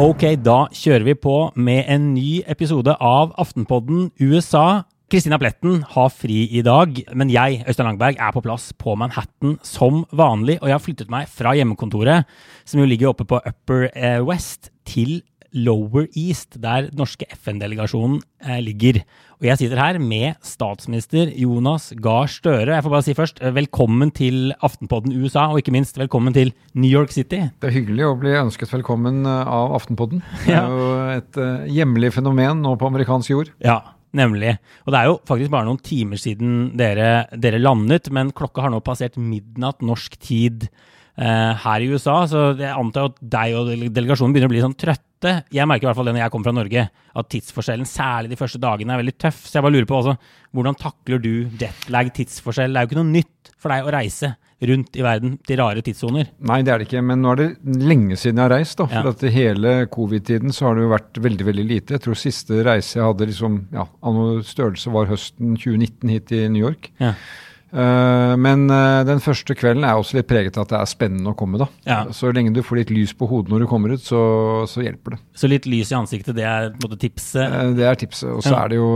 Ok, da kjører vi på med en ny episode av Aftenpodden USA. Kristina Pletten har fri i dag, men jeg, Øystein Langberg, er på plass på Manhattan som vanlig. Og jeg har flyttet meg fra hjemmekontoret, som jo ligger oppe på Upper eh, West, til Lower East, der den norske FN-delegasjonen eh, ligger. Og jeg sitter her med statsminister Jonas Gahr Støre. Jeg får bare si først eh, velkommen til Aftenpodden USA, og ikke minst velkommen til New York City. Det er hyggelig å bli ønsket velkommen eh, av Aftenpodden. Det er jo et hjemlig fenomen nå på amerikansk jord. Ja, Nemlig. Og det er jo faktisk bare noen timer siden dere, dere landet, men klokka har nå passert midnatt norsk tid her i USA, så jeg antar at deg og delegasjonen begynner å bli sånn trøtte. Jeg merker i hvert fall det når jeg kommer fra Norge, at tidsforskjellen, særlig de første dagene, er veldig tøff. Så jeg bare lurer på også, hvordan takler du jetlag, tidsforskjell? Det er jo ikke noe nytt for deg å reise rundt i verden til rare tidssoner. Nei, det er det ikke, men nå er det lenge siden jeg har reist. da, For Ja. at hele covid-tiden så har det jo vært veldig veldig lite. Jeg tror siste reise jeg hadde liksom, ja, av noe størrelse var høsten 2019 hit til New York. Ja. Eh, men eh, den første kvelden er også litt preget av at det er spennende å komme. da. Ja. Så lenge du får litt lys på hodet når du kommer ut, så, så hjelper det. Så litt lys i ansiktet, det er på en måte tipset. Eh, Det er tipset. Og så Ja. er det jo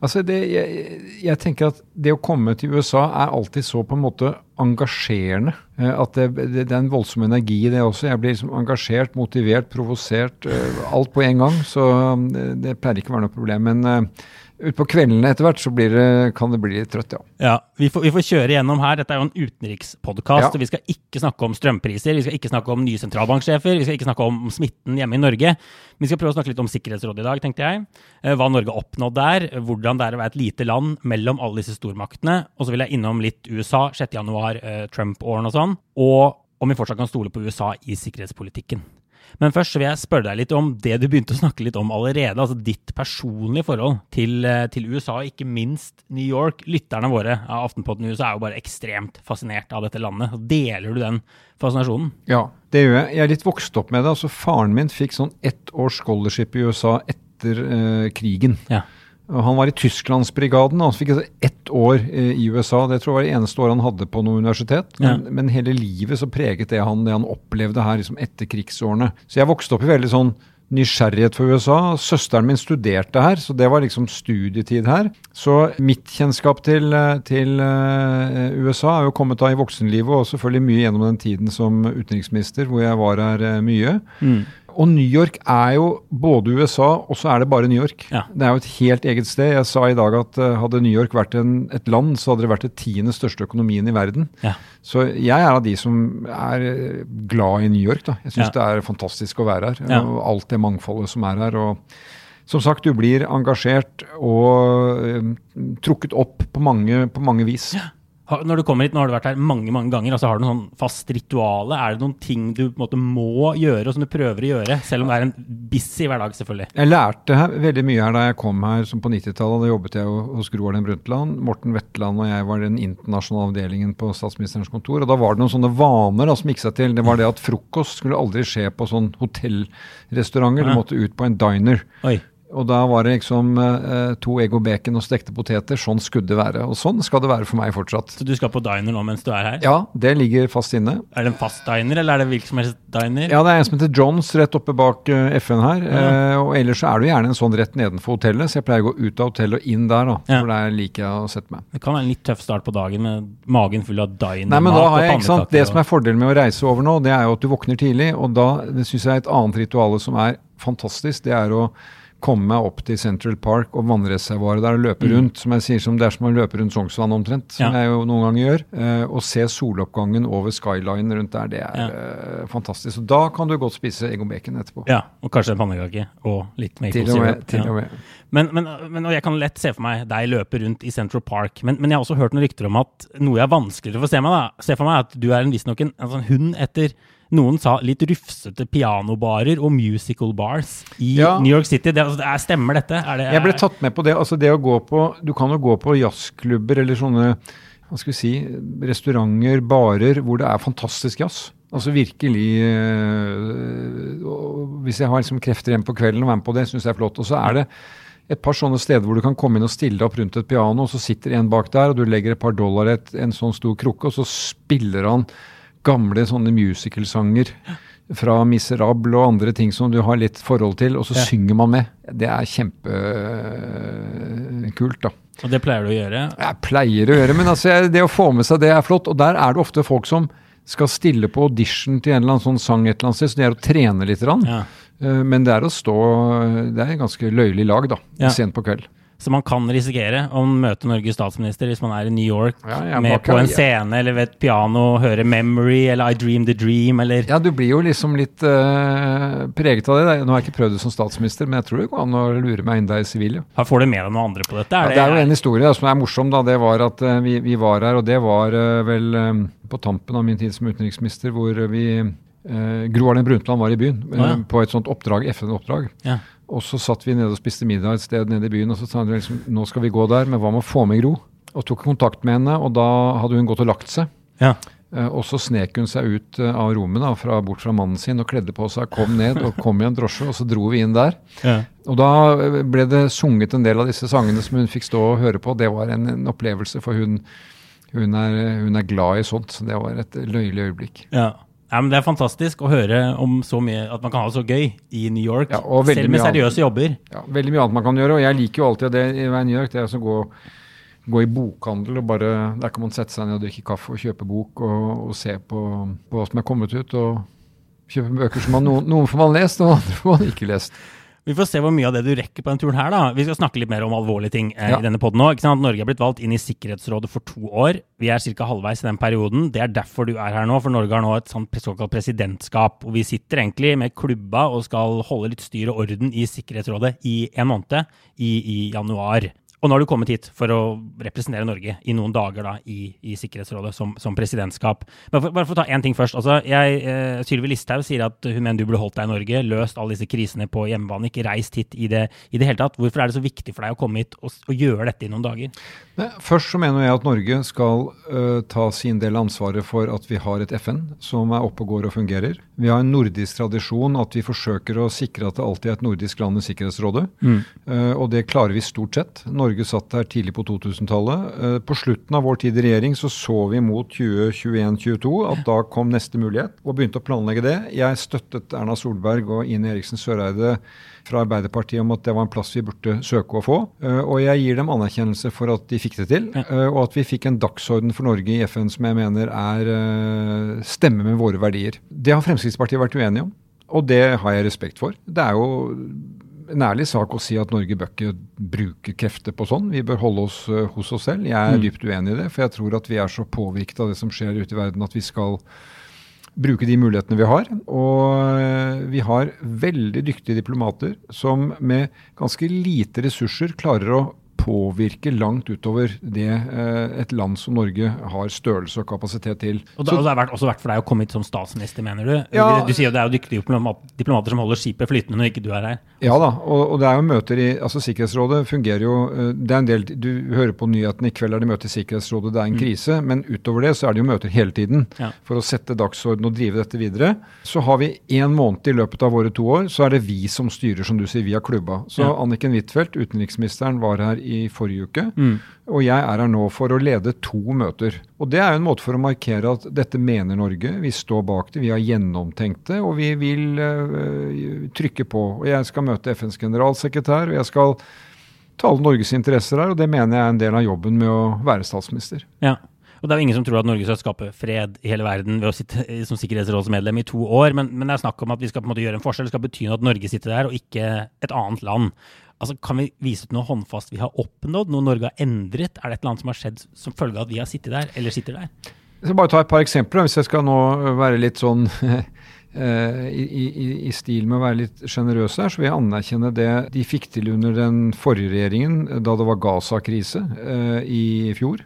Altså, det, jeg, jeg tenker at det å komme til USA er alltid så på en måte engasjerende. At det, det, det er en voldsom energi i det også. Jeg blir liksom engasjert, motivert, provosert. Alt på en gang. Så det pleier ikke å være noe problem. Men utpå kveldene etter hvert så blir det, kan det bli litt trøtt, ja. Ja, vi får, vi får kjøre gjennom her. Dette er jo en utenrikspodkast, Ja. vi skal ikke snakke om strømpriser, vi skal ikke snakke om nye sentralbanksjefer, vi skal ikke snakke om smitten hjemme i Norge. Vi skal prøve å snakke litt om Sikkerhetsrådet i dag, tenkte jeg. Eh, Hva Norge har oppnådd der, hvordan det er å være et lite land mellom alle disse stormaktene. Og så vil jeg innom litt USA, 6. januar, eh, Trump-åren og sånn. Og om vi fortsatt kan stole på USA i sikkerhetspolitikken. Men først vil jeg spørre deg litt om det du begynte å snakke litt om allerede. Altså ditt personlige forhold til, eh, til USA, og ikke minst New York. Lytterne våre av Aftenpotten USA er jo bare ekstremt fascinert av dette landet. Deler du den fascinasjonen? Ja, det gjør jeg. Jeg er litt vokst opp med det. Altså, faren min fikk sånn ett års scholarship i USA etter eh, krigen. Ja. Han var i Tysklandsbrigaden, han fikk altså ett år eh, i USA. Det tror jeg var det eneste året han hadde på noe universitet. Men, Ja. men hele livet så preget det han det han opplevde her liksom etter krigsårene. Så jeg vokste opp i veldig sånn nysgjerrighet for USA. Søsteren min studerte her, så det var liksom studietid her. Så mitt kjennskap til, eh, til eh, USA er jo kommet da i voksenlivet, og selvfølgelig mye gjennom den tiden som utenriksminister, hvor jeg var her mye. mye. Og New York er jo både USA, og så er det bare New York. Ja. Det er jo et helt eget sted. Jeg sa i dag at eh, hadde New York vært en, et land, så hadde det vært det tiende største økonomien i verden. Ja. Så jeg er av de som er eh, glad i New York. da. Jeg syns Ja. det er fantastisk å være her. Ja. Og alt det mangfoldet som er her. og som sagt, du blir engasjert og eh, trukket opp på mange, på mange vis. Har- Når du kommer hit, nå har du vært her mange mange ganger, altså har du noen sånn fast rituale? Er det noen ting du på en måte må gjøre, og som du prøver å gjøre? Selv om det er en busy hverdag, selvfølgelig. Jeg lærte her, veldig mye her da jeg kom her som på 90-tallet. Da jobbet jeg hos Gro Harlem Brundtland. Morten Wetland og jeg var den internasjonale avdelingen på statsministerens kontor. Og da var det noen sånne vaner da, som gikk seg til. Det var det at frokost skulle aldri skje på sånn hotellrestauranter. Du måtte ut på en diner. Oi. Og da var det liksom eh, to og bacon og stekte poteter. Sånn skulle det være. Og sånn skal det være for meg fortsatt. Så du skal på diner nå mens du er her? Ja, det ligger fast inne. Er det en fast diner, eller er det hvilken som helst diner? Ja, det er en som heter Johns rett oppe bak uh, FN her. Eh, og ellers så er det gjerne en sånn rett nedenfor hotellet, så jeg pleier å gå ut av hotellet og inn der, da. Ja. For der liker jeg å sette meg. Det kan være en litt tøff start på dagen med magen full av diner, Nei, men da har jeg, ikke sant. Det som er fordelen med å reise over nå, det er jo at du våkner tidlig. Og da syns jeg er et annet ritual som er fantastisk. Det er å komme meg opp til Central Park og vannreservoaret der og løpe rundt. Som jeg sier, som det er som å løpe rundt Sognsvann omtrent, som Mm. Ja. jeg jo noen ganger gjør. Eh, og se soloppgangen over skyline rundt der, det er Ja. eh, fantastisk. Så da kan du godt spise Egon Bacon etterpå. Ja, og kanskje en pannekake og litt maple Til og med. Til og med. Men, men, men og jeg kan lett se for meg deg løpe rundt i Central Park. Men, men jeg har også hørt noen rykter om at noe jeg er vanskeligere for å se, meg, da. se for meg, at du er en- visstnok en, en sånn hund etter noen sa litt rufsete pianobarer og musical bars i Ja. New York City. Det, altså, det er, stemmer dette? Er det, Jeg ble tatt med på det. altså det å gå på, Du kan jo gå på jazzklubber eller sånne hva skal vi si, restauranter, barer, hvor det er fantastisk jazz. Altså virkelig øh, Hvis jeg har liksom krefter igjen på kvelden og er med på det, syns jeg er flott. Og så er det et par sånne steder hvor du kan komme inn og stille deg opp rundt et piano, og så sitter en bak der, og du legger et par dollar i en sånn stor krukke, og så spiller han gamle sånne musicalsanger fra Miserable og andre ting som du har litt forhold til, og så Ja. synger man med. Det er kjempekult, da. Og det pleier du å gjøre? Jeg pleier å gjøre, men altså, det å få med seg det er flott. Og der er det ofte folk som skal stille på audition til en eller annen sånn sang et eller annet sted, så det er å trene litt. Ja. Eh, Men det er å stå Det er ganske løyelig lag, da. Ja. Sent på kveld. Så man kan risikere å møte Norges statsminister hvis man er i New York Ja, er med på en scene eller ved et piano og høre 'Memory' eller 'I Dream the Dream' eller Ja, du blir jo liksom litt uh, preget av det. Nå har jeg ikke prøvd det som statsminister, men jeg tror det går an å lure meg inn der i sivil. Ja. Får du med deg noen andre på dette? Ja, det er jo en historie da, som er morsom. da, Det var at uh, vi, vi var her, og det var uh, vel på tampen av min tid som utenriksminister, hvor vi Gro Harlem Brundtland var i byen ja. på et sånt oppdrag, FN-oppdrag. Ja. Og så satt vi nede og spiste middag et sted nede i byen, og så sa hun liksom nå skal vi gå der, men hva med å få med Gro? Og tok kontakt med henne, og da hadde hun gått og lagt seg. Ja. Eh, Og så snek hun seg ut eh, av rommet, da, fra, bort fra mannen sin, og kledde på seg, kom ned og kom i en drosje, og så dro vi inn der. Ja. Og da eh, ble det sunget en del av disse sangene som hun fikk stå og høre på. Det var en, en opplevelse, for hun, hun, er, hun er glad i sånt. Så det var et løyelig øyeblikk. Ja. Ja, men Det er fantastisk å høre om så mye at man kan ha det så gøy i New York. Ja, og selv med seriøse jobber. Ja, veldig mye annet man kan gjøre, og jeg liker jo alltid det i New York. Det er å gå, gå i bokhandel og bare Der kan man sette seg ned og drikke kaffe og kjøpe bok og, og se på, på hva som er kommet ut. og Kjøpe bøker som man, noen, noen får man lest, og andre får man ikke lest. Vi får se hvor mye av det du rekker på denne turen her, da. Vi skal snakke litt mer om alvorlige ting eh, Ja. i denne. Ikke sant? Norge er blitt valgt inn i Sikkerhetsrådet for to år. Vi er ca. halvveis i den perioden. Det er derfor du er her nå, for Norge har nå et sånt såkalt presidentskap. Og vi sitter egentlig med klubba og skal holde litt styr og orden i Sikkerhetsrådet i en måned, i, i januar. Og nå har du kommet hit for å representere Norge i noen dager da, i, i Sikkerhetsrådet som, som presidentskap. Bare for, bare for å ta én ting først. Altså, jeg, eh, Sylvi Listhaug sier at hun mener du burde holdt deg i Norge, løst alle disse krisene på hjemmebane, ikke reist hit i det, i det hele tatt. Hvorfor er det så viktig for deg å komme hit og, og gjøre dette i noen dager? Nei, Først så mener jeg at Norge skal uh, ta sin del av ansvaret for at vi har et FN som er oppe og går og fungerer. Vi har en nordisk tradisjon at vi forsøker å sikre at det alltid er et nordisk land i Sikkerhetsrådet. Eh, og det klarer vi stort sett. Norge satt her tidlig på 2000-tallet. Eh, på slutten av vår tid i regjering så så vi mot 2021-2022 at da kom neste mulighet, og begynte å planlegge det. Jeg støttet Erna Solberg og Ine Eriksen Søreide fra Arbeiderpartiet om at det var en plass vi burde søke å få. Eh, og jeg gir dem anerkjennelse for at de fikk det til, eh, og at vi fikk en dagsorden for Norge i FN som jeg mener er stemme stemmer med våre verdier. Det har Fremskrittspartiet vært uenige om, og det har jeg respekt for. Det er jo en ærlig sak å si at Norge bør ikke bruke krefter på sånn. Vi bør holde oss eh, hos oss selv. Jeg er dypt uenig i det, for jeg tror at vi er så påvirket av det som skjer ute i verden at vi skal bruke de mulighetene vi har. Og eh, vi har veldig dyktige diplomater som med ganske lite ressurser klarer å påvirke langt utover det eh, et land som Norge har størrelse og kapasitet til. Og det, og det har vært, også vært for deg å komme hit som statsminister, mener du? Ja. Du sier jo det er jo dyktige diplomater som holder skipet flytende når ikke du er her. Ja da, og, og det er jo møter i altså Sikkerhetsrådet fungerer jo eh, det er en del, Du hører på nyhetene i kveld er det møte i Sikkerhetsrådet, det er en krise. Men utover det så er det jo møter hele tiden Ja. for å sette dagsorden og drive dette videre. Så har vi én måned i løpet av våre to år, så er det vi som styrer, som du sier, via klubba. Så Ja. Anniken Huitfeldt, utenriksministeren, var her i forrige uke. Mm. Og jeg er her nå for å lede to møter. Og det er jo en måte for å markere at dette mener Norge. Vi står bak det, vi har gjennomtenkt det, og vi vil uh, trykke på. Og jeg skal møte FNs generalsekretær, og jeg skal tale Norges interesser her, og det mener jeg er en del av jobben med å være statsminister. Ja. Og det er jo ingen som tror at Norge skal skape fred i hele verden ved å sitte som sikkerhetsrådsmedlem i to år, men, men det er snakk om at vi skal på en måte gjøre en forskjell. Det skal bety at Norge sitter der, og ikke et annet land. Altså, Kan vi vise ut noe håndfast vi har oppnådd, noe Norge har endret? Er det et eller annet som har skjedd som følge av at vi har sittet der, eller sitter der? Jeg skal bare ta et par eksempler, hvis jeg skal nå være litt sånn eh, i, i, i stil med å være litt sjenerøs her, så vil jeg anerkjenne det de fikk til under den forrige regjeringen, da det var Gaza-krise eh, i fjor.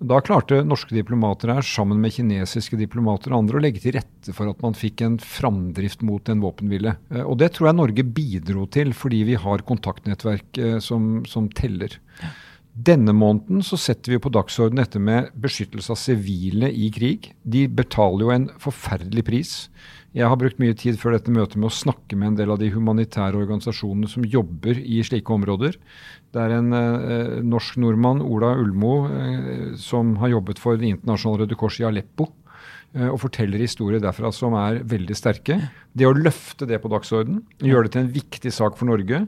Da klarte norske diplomater her, sammen med kinesiske diplomater og andre, å legge til rette for at man fikk en framdrift mot en våpenhvile. Eh, Og det tror jeg Norge bidro til, fordi vi har kontaktnettverk eh, som, som teller. Denne måneden så setter vi på dagsordenen dette med beskyttelse av sivile i krig. De betaler jo en forferdelig pris. Jeg har brukt mye tid før dette møtet med å snakke med en del av de humanitære organisasjonene som jobber i slike områder. Det er en eh, norsk nordmann, Ola Ulmo, eh, som har jobbet for Det internasjonale Røde Kors i Aleppo. eh, Og forteller historier derfra som er veldig sterke. Det å løfte det på dagsordenen, gjøre det til en viktig sak for Norge,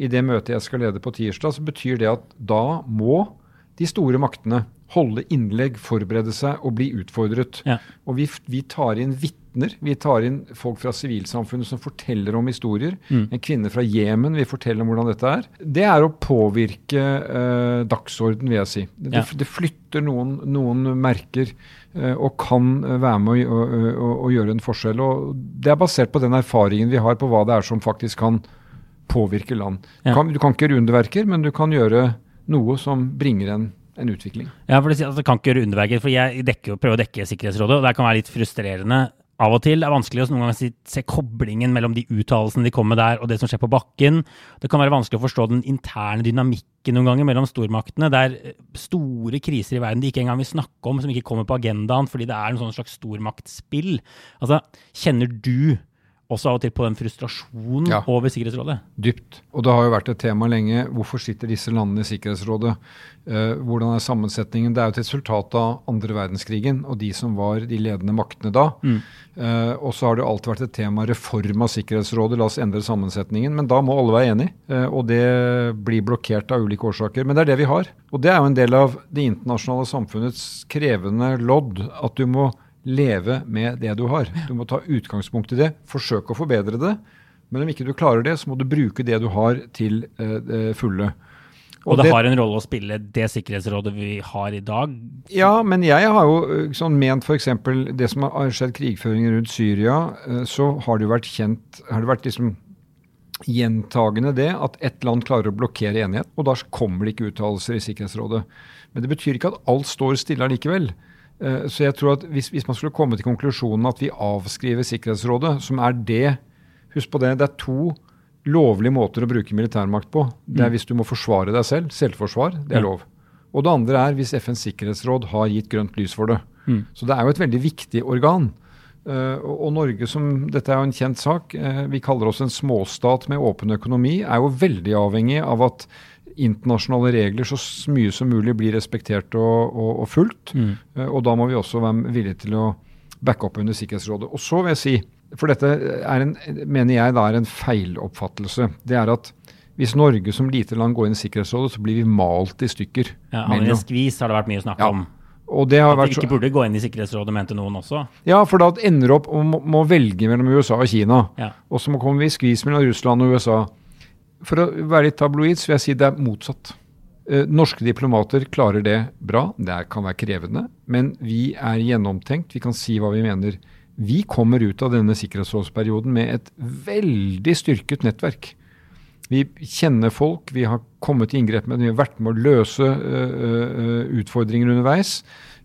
i det møtet jeg skal lede på tirsdag, så betyr det at da må de store maktene holde innlegg, forberede seg og bli utfordret. Ja. Og vi, vi tar inn vitner, vi tar inn folk fra sivilsamfunnet som forteller om historier. En kvinne fra Jemen vil fortelle om hvordan dette er. Det er å påvirke eh, dagsorden, vil jeg si. Det, Ja. det flytter noen, noen merker eh, og kan eh, være med å, å, å, å gjøre en forskjell. Og det er basert på den erfaringen vi har på hva det er som faktisk kan påvirke land. Du, kan, du kan ikke gjøre underverker, men du kan gjøre noe som bringer en, en utvikling. Ja, for det, altså, det kan ikke gjøre underverker, for jeg dekker, prøver å dekke Sikkerhetsrådet, og det kan være litt frustrerende av og til. Det er vanskelig å noen ganger si, se koblingen mellom de uttalelsene de kommer med der, og det som skjer på bakken. Det kan være vanskelig å forstå den interne dynamikken noen ganger mellom stormaktene. Det er eh, store kriser i verden de ikke engang vil snakke om, som ikke kommer på agendaen fordi det er en sånn slags stormaktspill. Altså, kjenner du også av og til på den frustrasjonen Ja. over Sikkerhetsrådet? Dypt. Og det har jo vært et tema lenge. Hvorfor sitter disse landene i Sikkerhetsrådet? Eh, hvordan er sammensetningen? Det er jo et resultat av andre verdenskrigen og de som var de ledende maktene da. Eh, og så har det jo alltid vært et tema reform av Sikkerhetsrådet. La oss endre sammensetningen. Men da må alle være enige, eh, og det blir blokkert av ulike årsaker. Men det er det vi har. Og det er jo en del av det internasjonale samfunnets krevende lodd. At du må leve med det du har. Du må ta utgangspunkt i det, forsøke å forbedre det. Men om ikke du klarer det, så må du bruke det du har til eh, det fulle. Og, det, har en rolle å spille det Sikkerhetsrådet vi har i dag. Ja, men jeg har jo eh, sånn ment f.eks. det som har skjedd krigføringen rundt Syria, eh, så har det jo vært kjent Har det vært liksom gjentagende det at ett land klarer å blokkere enighet, og da kommer det ikke uttalelser i Sikkerhetsrådet. Men det betyr ikke at alt står stille allikevel. Eh, Så jeg tror at hvis, hvis man skulle komme til konklusjonen at vi avskriver Sikkerhetsrådet, som er det Husk på det, det er to lovlige måter å bruke militærmakt på. Det er hvis du må forsvare deg selv, selvforsvar, det er lov. Og det andre er hvis FNs sikkerhetsråd har gitt grønt lys for det. Så det er jo et veldig viktig organ. Uh, og, og Norge, som dette er jo en kjent sak, uh, vi kaller oss en småstat med åpen økonomi, er jo veldig avhengig av at internasjonale regler så mye som mulig blir respektert og, og, og fulgt. Eh, og da må vi også være villige til å backe opp under Sikkerhetsrådet. Og så vil jeg si, for dette er en, mener jeg da er en feiloppfattelse, det er at hvis Norge som lite land går inn i Sikkerhetsrådet, så blir vi malt i stykker. Ja, i skvis har det vært mye snakk Ja. om. har At vi ikke burde gå inn i Sikkerhetsrådet, mente noen også. ja, for da ender det opp og må, må velge mellom USA og Kina. Ja. Og så kommer vi i skvis mellom Russland og USA. For å være litt tabloid, så vil jeg si det er motsatt. Eh, norske diplomater klarer det bra. Det kan være krevende, men vi er gjennomtenkt. Vi kan si hva vi mener. Vi kommer ut av denne sikkerhetsrådsperioden med et veldig styrket nettverk. Vi kjenner folk, vi har kommet i inngrep med det, vi har vært med å løse uh, utfordringer underveis.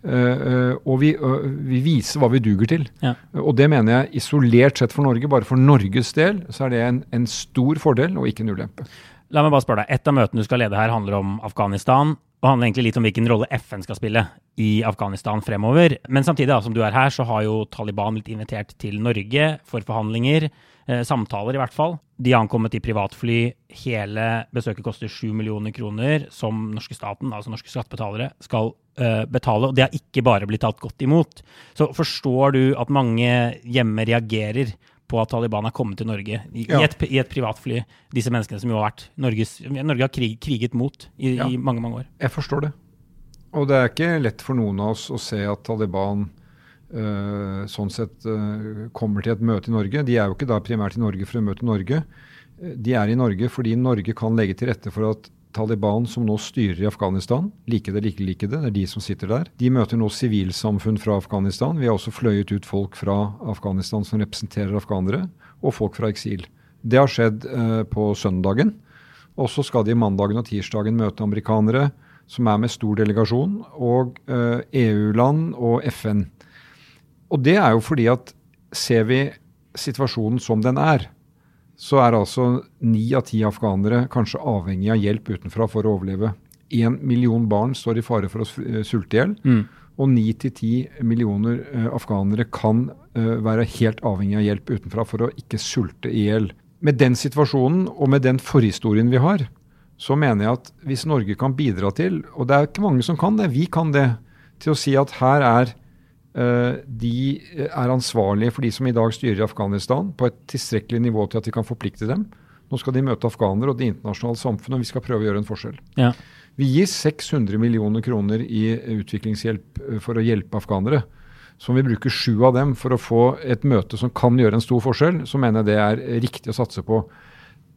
Uh, og vi, uh, vi, viser hva vi duger til. Ja. Og det mener jeg isolert sett for Norge, bare for Norges del, så er det en, en stor fordel og ikke en ulempe. La meg bare spørre deg. Et av møtene du skal lede her, handler om Afghanistan. Og handler egentlig litt om hvilken rolle FN skal spille i Afghanistan fremover. Men samtidig, da, som du er her, så har jo Taliban blitt invitert til Norge for forhandlinger. Eh, samtaler, i hvert fall. De har ankommet i privatfly. Hele besøket koster 7 millioner kroner, som norske staten, altså norske skattebetalere, skal eh, betale. Og det har ikke bare blitt tatt godt imot. Så forstår du at mange hjemme reagerer på at Taliban har kommet til Norge i, ja. i, et, i et, privatfly. Disse menneskene som jo har vært Norges, Norge har krig, kriget mot i, ja. i, mange mange år. Jeg forstår det. Og det er ikke lett for noen av oss å se at Taliban øh, sånn sett øh, kommer til et møte i Norge. De er jo ikke da primært i Norge for å møte Norge. De er i Norge fordi Norge kan legge til rette for at Taliban, som nå styrer i Afghanistan, like det ikke like det, det er de som sitter der. De møter nå sivilsamfunn fra Afghanistan. Vi har også fløyet ut folk fra Afghanistan som representerer afghanere, og folk fra eksil. Det har skjedd eh, på søndagen. Og så skal de mandagen og tirsdagen møte amerikanere, som er med stor delegasjon, og eh, EU-land og FN. Og det er jo fordi at ser vi situasjonen som den er, så er altså ni av ti afghanere kanskje avhengig av hjelp utenfra for å overleve. Én million barn står i fare for å eh, sulte i hjel. Mm. Og ni til ti millioner uh, afghanere kan uh, være helt avhengig av hjelp utenfra for å ikke sulte i hjel. Med den situasjonen og med den forhistorien vi har, så mener jeg at hvis Norge kan bidra til, og det er ikke mange som kan det, vi kan det, til å si at her er de er ansvarlige for de som i dag styrer Afghanistan, på et tilstrekkelig nivå til at de kan forplikte dem. Nå skal de møte afghanere og det internasjonale samfunnet, og vi skal prøve å gjøre en forskjell. Ja. Vi gir 600 millioner kroner i utviklingshjelp eh, for å hjelpe afghanere. Så om vi bruker sju av dem for å få et møte som kan gjøre en stor forskjell, så mener jeg det er riktig å satse på.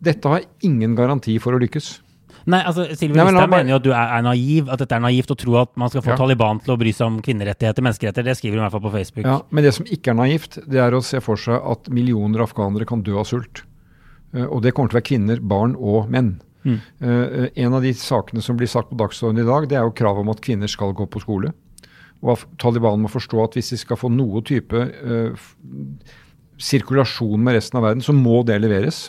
Dette har ingen garanti for å lykkes. Nei, altså, Sylvi Listhaug mener jo at du er, er, naiv, at dette er naivt å tro at man skal få ja. Taliban til å bry seg om kvinnerettigheter, menneskerettigheter. Det skriver hun i hvert fall på Facebook. Ja, Men det som ikke er naivt, det er å se for seg at millioner afghanere kan dø av sult. Uh, og det kommer til å være kvinner, barn og menn. Mm. Uh, en av de sakene som blir sagt på dagsordenen i dag, det er jo kravet om at kvinner skal gå på skole. Og Taliban må forstå at hvis de skal få noe type uh, sirkulasjon med resten av verden, så må det leveres.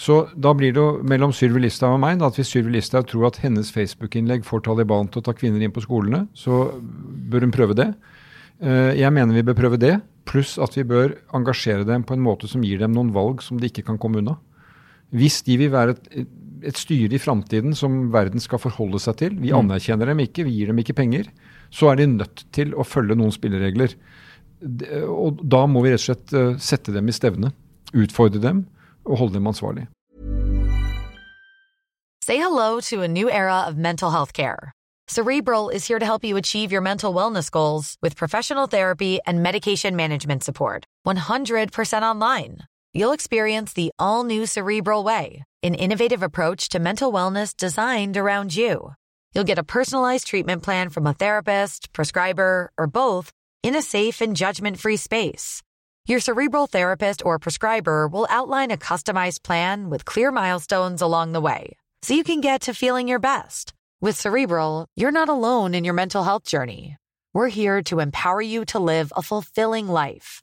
Så da blir det jo mellom Sylvi Listhaug og meg da, at hvis Sylvi Listhaug tror at hennes Facebook-innlegg får Taliban til å ta kvinner inn på skolene, så bør hun prøve det. Eh, jeg mener vi bør prøve det, pluss at vi bør engasjere dem på en måte som gir dem noen valg som de ikke kan komme unna. Hvis de vil være et, et styre i framtiden som verden skal forholde seg til, vi mm. anerkjenner dem ikke, vi gir dem ikke penger, så er de nødt til å følge noen spilleregler. Og da må vi rett og slett eh, sette dem i stevne, utfordre dem og holde dem ansvarlig. Say hello to a new era of mental health care. Cerebral is here to help you achieve your mental wellness goals with professional therapy and medication management support. 100% online. You'll experience the all new Cerebral Way, an innovative approach to mental wellness designed around you. You'll get a personalized treatment plan from a therapist, prescriber, or both in a safe and judgment free space. Your cerebral therapist or prescriber will outline a customized plan with clear milestones along the way, so you can get to feeling your best. With Cerebral, you're not alone in your mental health journey. We're here to empower you to live a fulfilling life.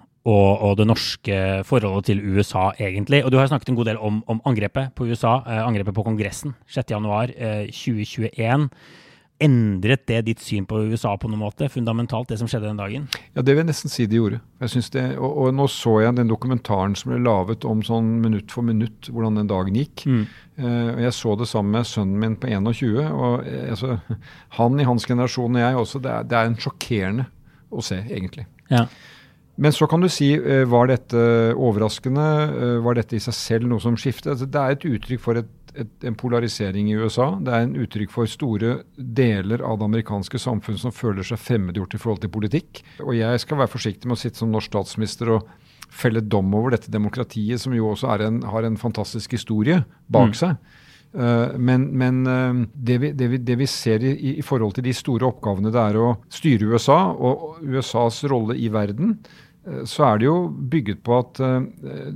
Og, og, det norske forholdet til USA, egentlig. Og du har snakket en god del om, om angrepet på USA, eh, angrepet på Kongressen 6.1.2021. Eh, Endret det ditt syn på USA på noen måte? Fundamentalt, det som skjedde den dagen? Ja, det vil jeg nesten si det gjorde. Jeg synes det, og, og nå så jeg den dokumentaren som ble laget om sånn minutt for minutt hvordan den dagen gikk. Mm. Eh, og Jeg så det sammen med sønnen min på 21. og uh, altså, Han i hans generasjon og jeg også. Det er, det er en sjokkerende å se, egentlig. Ja. Men så kan du si, uh, var dette overraskende? var dette i seg selv noe som skiftet? Altså, det er et uttrykk for et et, en polarisering i USA. Det er en uttrykk for store deler av det amerikanske samfunn som føler seg fremmedgjort i forhold til politikk. Og jeg skal være forsiktig med å sitte som norsk statsminister og felle dom over dette demokratiet, som jo også en, har en fantastisk historie bak mm. seg. Uh, men, men det, vi, det, vi, det, vi, ser i, i, forhold til de store oppgavene det er å styre USA, og USAs rolle i verden, Eh, så er det jo bygget på at uh,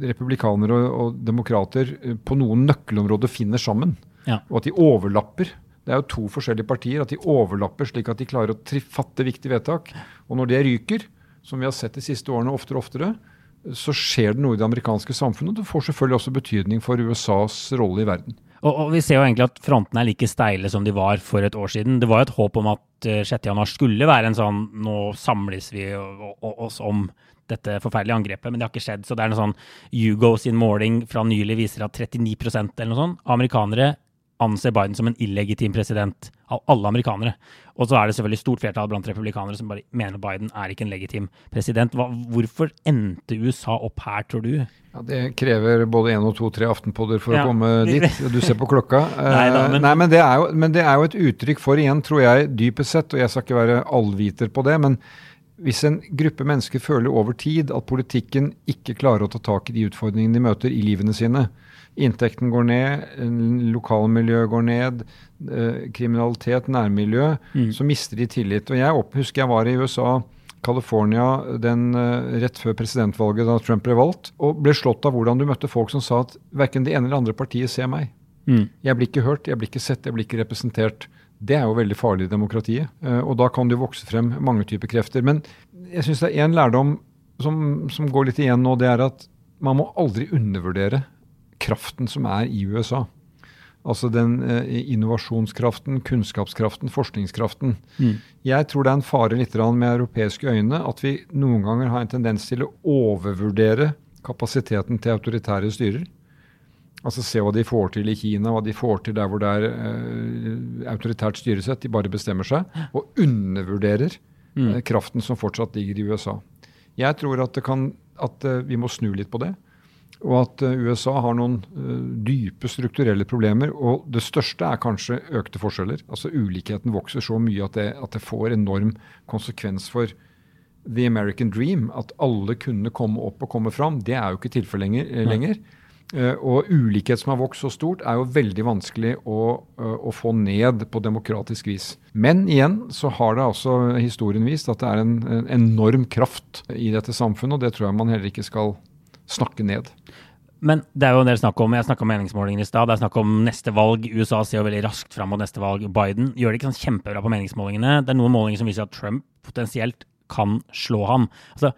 republikanere og, og demokrater uh, på noen nøkkelområder finner sammen. Ja. Og at de overlapper. Det er jo to forskjellige partier. At de overlapper slik at de klarer å fatte viktige vedtak. Og når det ryker, som vi har sett de siste årene oftere og oftere, så skjer det noe i det amerikanske samfunnet. Og det får selvfølgelig også betydning for USAs rolle i verden. Og, og, Vi ser jo egentlig at frontene er like steile som de var for et år siden. Det var jo et håp om at 6.1 skulle være en sånn Nå samles vi oss om dette forferdelige angrepet, men det har ikke skjedd. Så det er noe sånn Hugo sin måling fra nylig viser at 39% eller noe sånt amerikanere anser Biden som en illegitim president av alle amerikanere. Og så er det selvfølgelig stort flertall blant republikanere som bare mener Biden er ikke en legitim president. Hva, hvorfor endte USA opp her, tror du? Ja, Det krever både én og to, tre aftenpodder for ja. å komme dit. Du ser på klokka. Nei, da, men... Nei men, det jo, men, det er jo, et uttrykk for, igjen, tror jeg, dypest sett, og jeg skal ikke være allviter på det, men hvis en gruppe mennesker føler over tid at politikken ikke klarer å ta tak i de utfordringene de møter i livene sine Inntekten går ned, lokalmiljøet går ned, eh, kriminalitet, nærmiljø, mm. så mister de tillit. Og Jeg husker jeg var i USA, California, den, eh, rett før presidentvalget da Trump ble valgt, og ble slått av hvordan du møtte folk som sa at verken det ene eller andre partiet ser meg. Mm. Jeg blir ikke hørt, jeg blir ikke sett, jeg blir ikke representert. Det er jo veldig farlig i demokratiet. Uh, og da kan det jo vokse frem mange typer krefter. Men jeg syns det er én lærdom som, som, går litt igjen nå. Det er at man må aldri undervurdere kraften som er i USA. Altså den eh, innovasjonskraften, kunnskapskraften, forskningskraften. Mm. Jeg tror det er en fare litt med europeiske øyne at vi noen ganger har en tendens til å overvurdere kapasiteten til autoritære styrer. Altså Se hva de får til i Kina, hva de får til der hvor det er uh, autoritært styresett. De bare bestemmer seg og undervurderer mm. uh, kraften som fortsatt ligger i USA. Jeg tror at, kan, at uh, vi må snu litt på det. Og at USA har noen dype strukturelle problemer. Og det største er kanskje økte forskjeller. Altså Ulikheten vokser så mye at det, at det får enorm konsekvens for the American dream. At alle kunne komme opp og komme fram. Det er jo ikke tilfellet lenger. Uh, og ulikhet som har vokst så stort, er jo veldig vanskelig å, uh, å, få ned på demokratisk vis. Men igjen så har det altså historien vist at det er en, en enorm kraft i dette samfunnet, og det tror jeg man heller ikke skal snakke ned. Men det er jo en del snakk om jeg snakka om meningsmålingene i stad. Det er snakk om neste valg. USA ser jo veldig raskt fram mot neste valg. Biden gjør det ikke sånn kjempebra på meningsmålingene. Det er noen målinger som viser at Trump potensielt kan slå ham. Altså,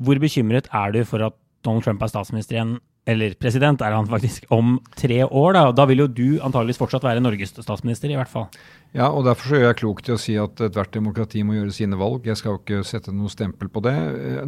hvor bekymret er du for at Donald Trump er statsminister igjen eller president er han faktisk, om tre år. Da, da vil jo du antageligvis fortsatt være Norges statsminister, i hvert fall. Ja, og derfor gjør jeg klokt i å si at ethvert demokrati må gjøre sine valg. Jeg skal jo ikke sette noe stempel på det.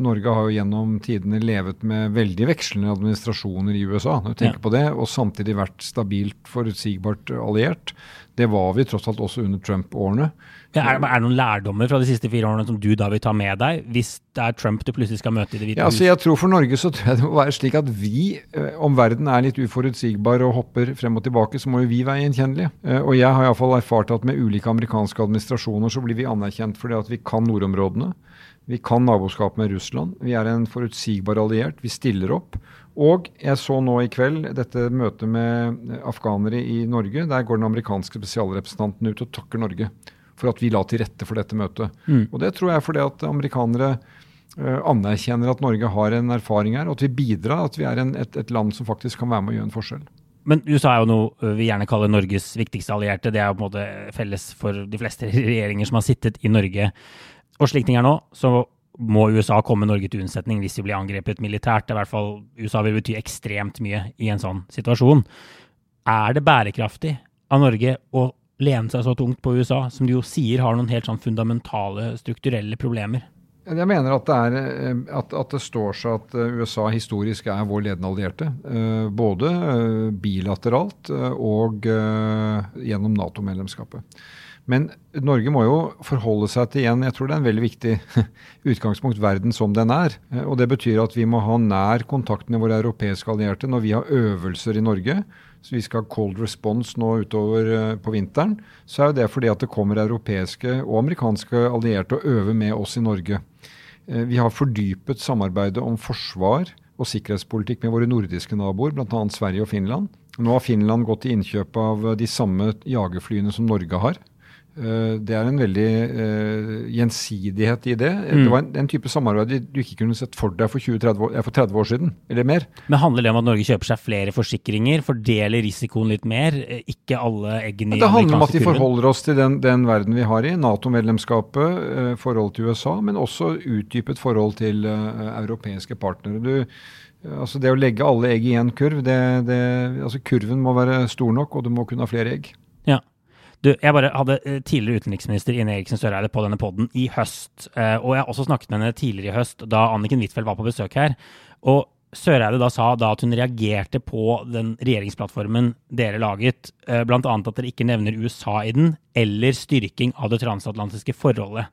Norge har jo gjennom tidene levet med veldig vekslende administrasjoner i USA, når du tenker ja. på det, og samtidig vært stabilt, forutsigbart alliert. Det var vi tross alt også under Trump-årene. Ja, er, er, det noen lærdommer fra de siste fire årene som du da vil ta med deg, hvis det er Trump du plutselig skal møte i Det hvite ja, altså Jeg tror for Norge så tror jeg det må være slik at vi, eh, om verden er litt uforutsigbar og hopper frem og tilbake, så må jo vi være gjenkjennelige. Eh, og jeg har iallfall erfart at med ulike amerikanske administrasjoner så blir vi anerkjent fordi at vi kan nordområdene. Vi kan naboskap med Russland. Vi er en forutsigbar alliert. Vi stiller opp. Og jeg så nå i kveld dette møtet med afghanere i Norge. Der går den amerikanske spesialrepresentanten ut og takker Norge for at vi la til rette for dette møtet. Mm. Og Det tror jeg er fordi at amerikanere uh, anerkjenner at Norge har en erfaring her, og at vi bidrar, at vi er en, et, et, land som faktisk kan være med å gjøre en forskjell. Men USA er jo noe vi gjerne kaller Norges viktigste allierte. Det er jo på en måte felles for de fleste regjeringer som har sittet i Norge. Og slik ting er nå, så må USA komme Norge til unnsetning hvis vi blir angrepet militært. I hvert fall, USA vil bety ekstremt mye i en sånn situasjon. Er det bærekraftig av Norge å lene seg så tungt på USA, som de jo sier har noen helt sånn fundamentale strukturelle problemer? Jeg mener at det, er, eh, at, at det, står seg at eh, USA historisk er vår ledende allierte. Eh, både bilateralt og gjennom Nato-medlemskapet. Men Norge må jo forholde seg til igjen, jeg tror det er en veldig viktig utgangspunkt, verden som den er. Og Det betyr at vi må ha nær kontakt med våre europeiske allierte når vi har øvelser i Norge. Så vi skal ha cold response nå utover på vinteren. Så er det fordi at det kommer europeiske og amerikanske allierte og øver med oss i Norge. Eh, vi har fordypet samarbeidet om forsvar og sikkerhetspolitikk med våre nordiske naboer, bl.a. Sverige og Finland. Nå har Finland gått til innkjøp av de samme jagerflyene som Norge har. Eh, det er en veldig uh, gjensidighet i det. Mm. Det var en, en, type samarbeid du ikke kunne sett for deg for, 20, 30 år, for 30 år siden, eller mer. Men Handler det om at Norge kjøper seg flere forsikringer, fordeler risikoen litt mer? Ikke alle eggene i Det handler om at vi forholder oss til den, den verden vi har i, Nato-medlemskapet, uh, forhold til USA, men også utdypet forhold til uh, europeiske partnere. Du, altså Det å legge alle egg i én kurv, det, det, altså kurven må være stor nok, og du må kunne ha flere egg. Ja. Du, jeg bare hadde eh, tidligere utenriksminister Ine Eriksen Søreide på denne poden i høst. Eh, og jeg har også snakket med henne tidligere i høst, da Anniken Huitfeldt var på besøk her. Og Søreide da sa da at hun reagerte på den regjeringsplattformen dere laget, eh, bl.a. at dere ikke nevner USA i den, eller styrking av det transatlantiske forholdet.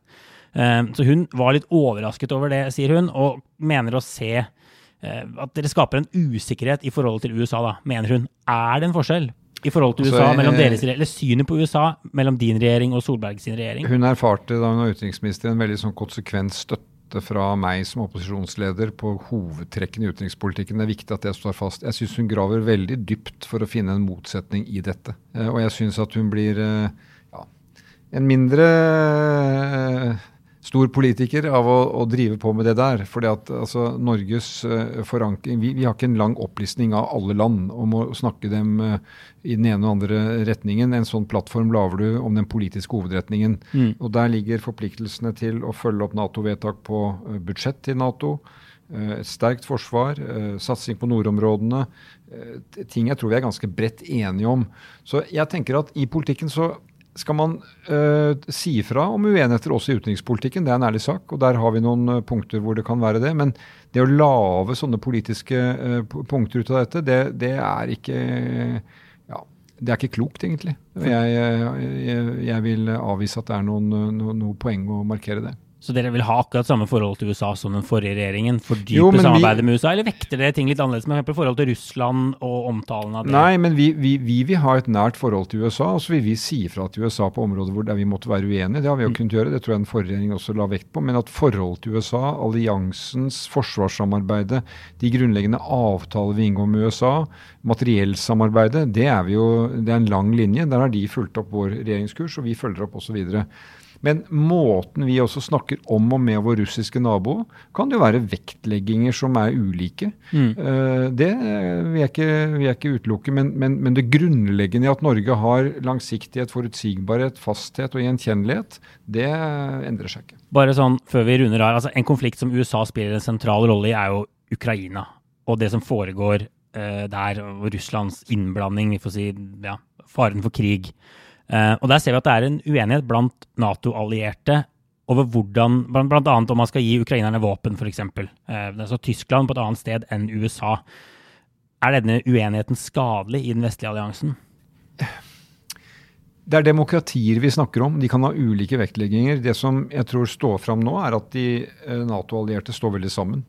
Så hun var litt overrasket over det, sier hun, og mener å se at dere skaper en usikkerhet i forholdet til USA, da, mener hun. Er det en forskjell i forhold til USA, altså, mellom deres, eller synet på USA mellom din regjering og Solberg sin regjering? Hun erfarte da hun var utenriksminister en veldig sånn konsekvent støtte fra meg som opposisjonsleder på hovedtrekkene i utenrikspolitikken. Det er viktig at det står fast. Jeg syns hun graver veldig dypt for å finne en motsetning i dette. Eh, og jeg syns at hun blir eh, ja, en mindre stor politiker av å, å, drive på med det der. fordi at altså, Norges uh, forankring vi, vi, har ikke en lang opplisting av alle land om å snakke dem uh, i den ene og andre retningen. En sånn plattform lager du om den politiske hovedretningen. Mm. Og Der ligger forpliktelsene til å følge opp Nato-vedtak på uh, budsjett til Nato. Et sterkt forsvar, satsing på nordområdene. Ting jeg tror vi er ganske bredt enige om. Så jeg tenker at i politikken så skal man uh, si fra om uenigheter også i utenrikspolitikken. Det er en ærlig sak, og der har vi noen uh, punkter hvor det kan være det. Men det å lage sånne politiske uh, punkter ut av dette, det, det er ikke ja, det er ikke klokt, egentlig. Jeg, jeg, jeg, vil avvise at det er noen, no, noe poeng å markere det. Så dere vil ha akkurat samme forhold til USA som den forrige regjeringen? Fordype samarbeidet med USA, eller vekter dere ting litt annerledes med f.eks. forhold til Russland og omtalen av det? Nei, men vi, vi, vi, vil ha et nært forhold til USA, og så vil vi si fra til USA på områder hvor vi måtte være uenige. Det har vi jo mm. kunnet gjøre, det tror jeg den forrige regjeringen også la vekt på. Men at forholdet til USA, alliansens forsvarssamarbeidet, de grunnleggende avtaler vi inngår med USA, materiellsamarbeidet, det er, vi jo, det er en lang linje. Der har de fulgt opp vår regjeringskurs, og vi følger opp osv. Men måten vi også snakker om og med vår russiske nabo, kan det jo være vektlegginger som er ulike. Mm. Uh, det vil jeg ikke, vil jeg ikke utelukke. Men, men, men, det grunnleggende i at Norge har langsiktighet, forutsigbarhet, fasthet og gjenkjennelighet, det endrer seg ikke. Bare sånn før vi runder av. Altså, en konflikt som USA spiller en sentral rolle i, er jo Ukraina. Og det som foregår uh, der, Russlands innblanding, vi får si ja, faren for krig. Uh, og Der ser vi at det er en uenighet blant Nato-allierte over hvordan, bl.a. om man skal gi ukrainerne våpen, f.eks. Uh, altså Tyskland på et annet sted enn USA. Er denne uenigheten skadelig i den vestlige alliansen? Det er demokratier vi snakker om. De kan ha ulike vektlegginger. Det som jeg tror står fram nå, er at de eh, Nato-allierte står veldig sammen.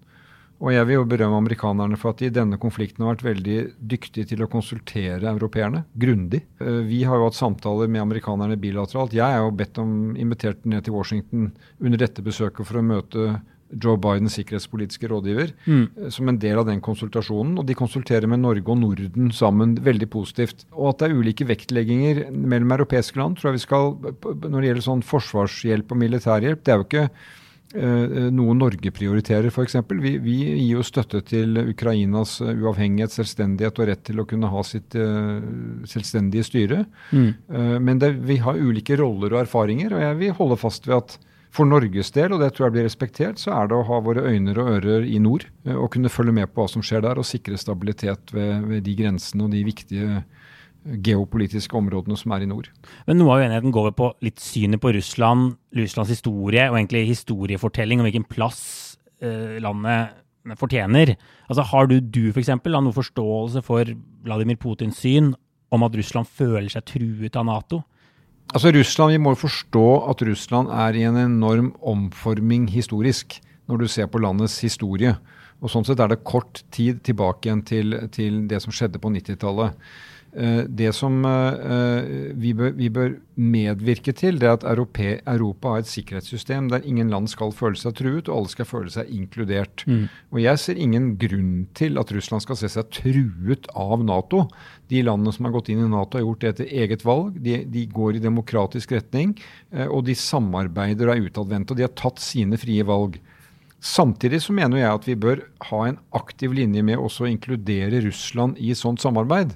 Og jeg vil jo berømme amerikanerne for at de i denne konflikten har vært veldig dyktige til å konsultere europeerne grundig. Eh, vi har jo hatt samtaler med amerikanerne bilateralt. Jeg er jo bedt om invitert ned til Washington under dette besøket for å møte Joe Bidens sikkerhetspolitiske rådgiver mm. Eh, som en del av den konsultasjonen. Og de konsulterer med Norge og Norden sammen veldig positivt. Og at det er ulike vektlegginger mellom europeiske land, tror jeg vi skal Når det gjelder sånn forsvarshjelp og militærhjelp, det er jo ikke noe Norge prioriterer, f.eks. Vi, vi gir jo støtte til Ukrainas eh, uavhengighet, selvstendighet og rett til å kunne ha sitt selvstendige styre. Mm. Men det, vi har ulike roller og erfaringer, og jeg vil holde fast ved at for Norges del, og det tror jeg blir respektert, så er det å ha våre øyne og ører i nord. Og kunne følge med på hva som skjer der, og sikre stabilitet ved, ved de grensene og de viktige geopolitiske områdene som er i nord. Men noe av uenigheten går vel på litt synet på Russland, Russlands historie og egentlig historiefortelling om hvilken plass eh, landet fortjener. Altså, har du, du for eksempel, noen forståelse for Vladimir Putins syn om at Russland føler seg truet av Nato? Altså Russland, Vi må forstå at Russland er i en enorm omforming historisk, når du ser på landets historie. Og Sånn sett er det kort tid tilbake igjen til, til det som skjedde på 90-tallet. Eh, det som eh, vi bør, vi bør, medvirke til, det er at Europa, har et sikkerhetssystem der ingen land skal føle seg truet, og alle skal føle seg inkludert. Mm. Og Jeg ser ingen grunn til at Russland skal se seg truet av Nato. De landene som har gått inn i Nato, har gjort det etter eget valg. De, de går i demokratisk retning, eh, og de samarbeider og er utadvendte. Og de har tatt sine frie valg. Samtidig så mener jeg at vi bør ha en aktiv linje med også å inkludere Russland i sånt samarbeid.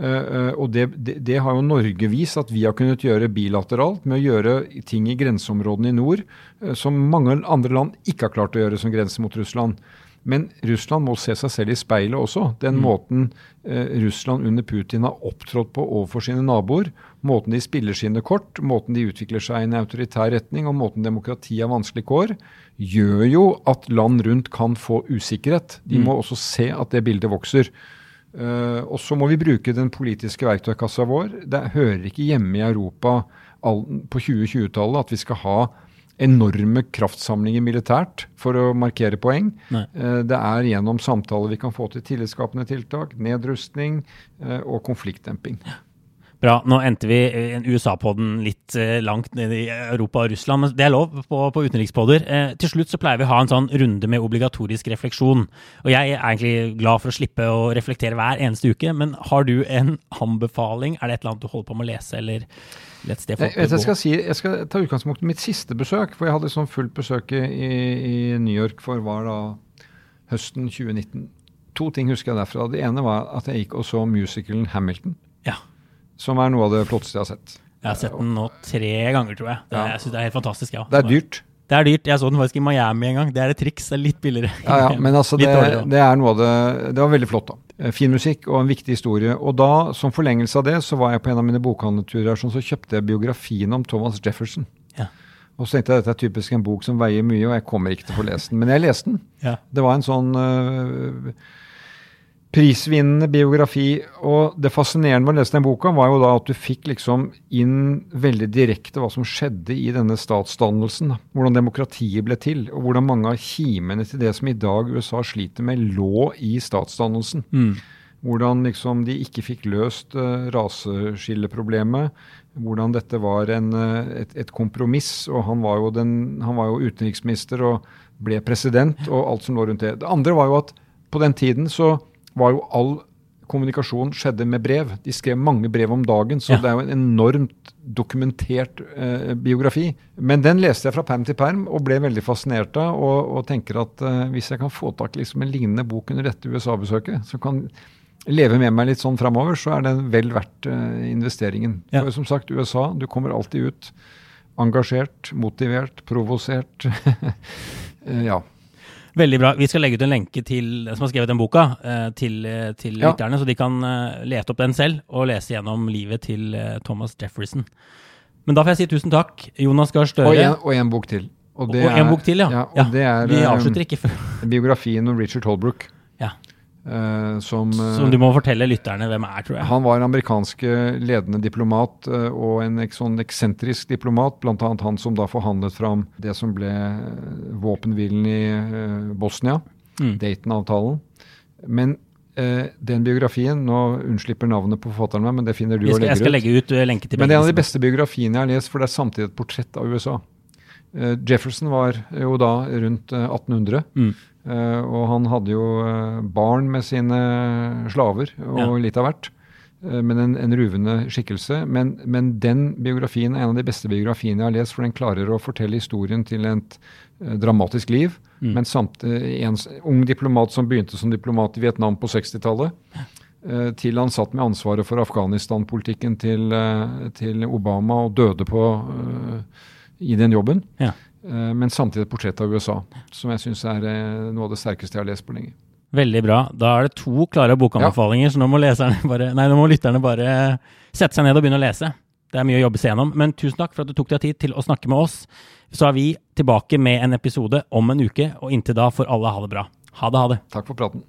Uh, og det, det, det, har jo Norge vist at vi har kunnet gjøre bilateralt med å gjøre ting i grenseområdene i nord uh, som mange andre land ikke har klart å gjøre som grense mot Russland. Men Russland må se seg selv i speilet også. Den mm. måten eh, Russland under Putin har opptrådt på overfor sine naboer, måten de spiller sine kort, måten de utvikler seg i en autoritær retning, og måten demokrati har vanskelig kår, gjør jo at land rundt kan få usikkerhet. De mm. må også se at det bildet vokser. Uh, og så må vi bruke den politiske verktøykassa vår. Det hører ikke hjemme i Europa all, på 2020-tallet at vi skal ha enorme kraftsamlinger militært for å markere poeng. Uh, det er gjennom samtaler vi kan få til tillitsskapende tiltak, nedrustning uh, og konfliktdemping. Bra. Nå endte vi en USA-podden litt eh, langt ned i Europa og Russland, men det er lov på, på utenrikspodder. Eh, til slutt så pleier vi å ha en sånn runde med obligatorisk refleksjon. Og jeg er egentlig glad for å slippe å reflektere hver eneste uke, men har du en anbefaling? Er det et eller annet du holder på med å lese, eller et sted folk jeg, jeg, skal si, jeg skal ta utgangspunkt i mitt siste besøk, for jeg hadde sånn fullt besøk i, i New York for var da høsten 2019. To ting husker jeg derfra. Det ene var at jeg gikk og så musicalen Hamilton. Ja som er noe av det flotteste jeg har sett. Jeg har sett den nå tre ganger, tror jeg. Det, ja. Jeg synes det er helt fantastisk. Ja. Det er dyrt. Det er dyrt. Jeg så den faktisk i Miami en gang. Det er et triks. Det er litt billigere. Ja, ja, men altså, det, det, er noe av det Det var veldig flott, da. Eh, fin musikk og en viktig historie. Og da, som forlengelse av det, så var jeg på en av mine bokhandleturer sånn, så kjøpte jeg biografien om Thomas Jefferson. Ja. Og så tenkte jeg at dette er typisk en bok som veier mye, og jeg kommer ikke til å få lese den. Men jeg leste den. Ja. Det var en sånn øh, prisvinnende biografi. Og det fascinerende med å lese den boka var jo da at du fikk liksom inn veldig direkte hva som skjedde i denne statsdannelsen. Hvordan demokratiet ble til, og hvordan mange av kimene til det som i dag USA sliter med, lå i statsdannelsen. Mm. Hvordan liksom de ikke fikk løst uh, raseskilleproblemet. Hvordan dette var en, uh, et, et, kompromiss. Og han var, den, han var jo utenriksminister og ble president, og alt som lå rundt det. Det andre var jo at på den tiden så var jo all kommunikasjon skjedde med brev. De skrev mange brev om dagen, så ja. det er jo en enormt dokumentert eh, biografi. Men den leste jeg fra perm til perm og ble veldig fascinert av, og, og tenker at eh, hvis jeg kan få tak i liksom en lignende bok under dette USA-besøket, som kan leve med meg litt sånn framover, så er den vel verdt eh, investeringen. Ja. For som sagt, USA, du kommer alltid ut engasjert, motivert, provosert. Eh, ja. Veldig bra. Vi skal legge ut en lenke til den som har skrevet den boka, eh, til, eh, til ja. lytterne, så de kan eh, lete opp den selv og lese gjennom livet til Thomas Jefferson. Men da får jeg si tusen takk, Jonas Gahr Støre. Og en bok til. Og, og en bok til, ja. ja, og det er, vi avslutter ikke før. biografien om Richard Holbrook. Ja. Uh, som, uh, som, du må fortelle lytterne hvem er, tror jeg. Han var amerikansk ledende diplomat uh, og en sånn eksentrisk diplomat. Bl.a. han som da forhandlet fram det som ble våpenhvilen i Bosnia, mm. Dayton-avtalen. Men den biografien Nå unnslipper navnet på forfatteren meg, men det finner du skal, og legger ut. Jeg skal legge ut lenke til Men det er en av de beste biografiene jeg har lest, for det er samtidig et portrett av USA. Jefferson var jo da rundt 1800. Mm. Uh, og han hadde jo uh, barn med sine slaver og ja. litt av hvert. Uh, men en, en, ruvende skikkelse. Men, men, den biografien er en av de beste biografiene jeg har lest, for den klarer å fortelle historien til et dramatisk liv. Mm. Men samtidig en ung diplomat som begynte som diplomat i Vietnam på 60-tallet. til han satt med ansvaret for Afghanistan-politikken til, til, Obama og døde på, i den jobben. Ja. Eh, men samtidig et portrett av USA, som jeg syns er eh, noe av det sterkeste jeg har lest på lenge. Veldig bra. Da er det to klare bokanbefalinger, så nå må, bare, nei, nå må lytterne bare sette seg ned og begynne å lese. Det er mye å jobbe seg gjennom, men tusen takk for at du tok deg tid til å snakke med oss. Så er vi tilbake med en episode om en uke, og inntil da får alle ha det bra. Ha det, ha det. Takk for praten.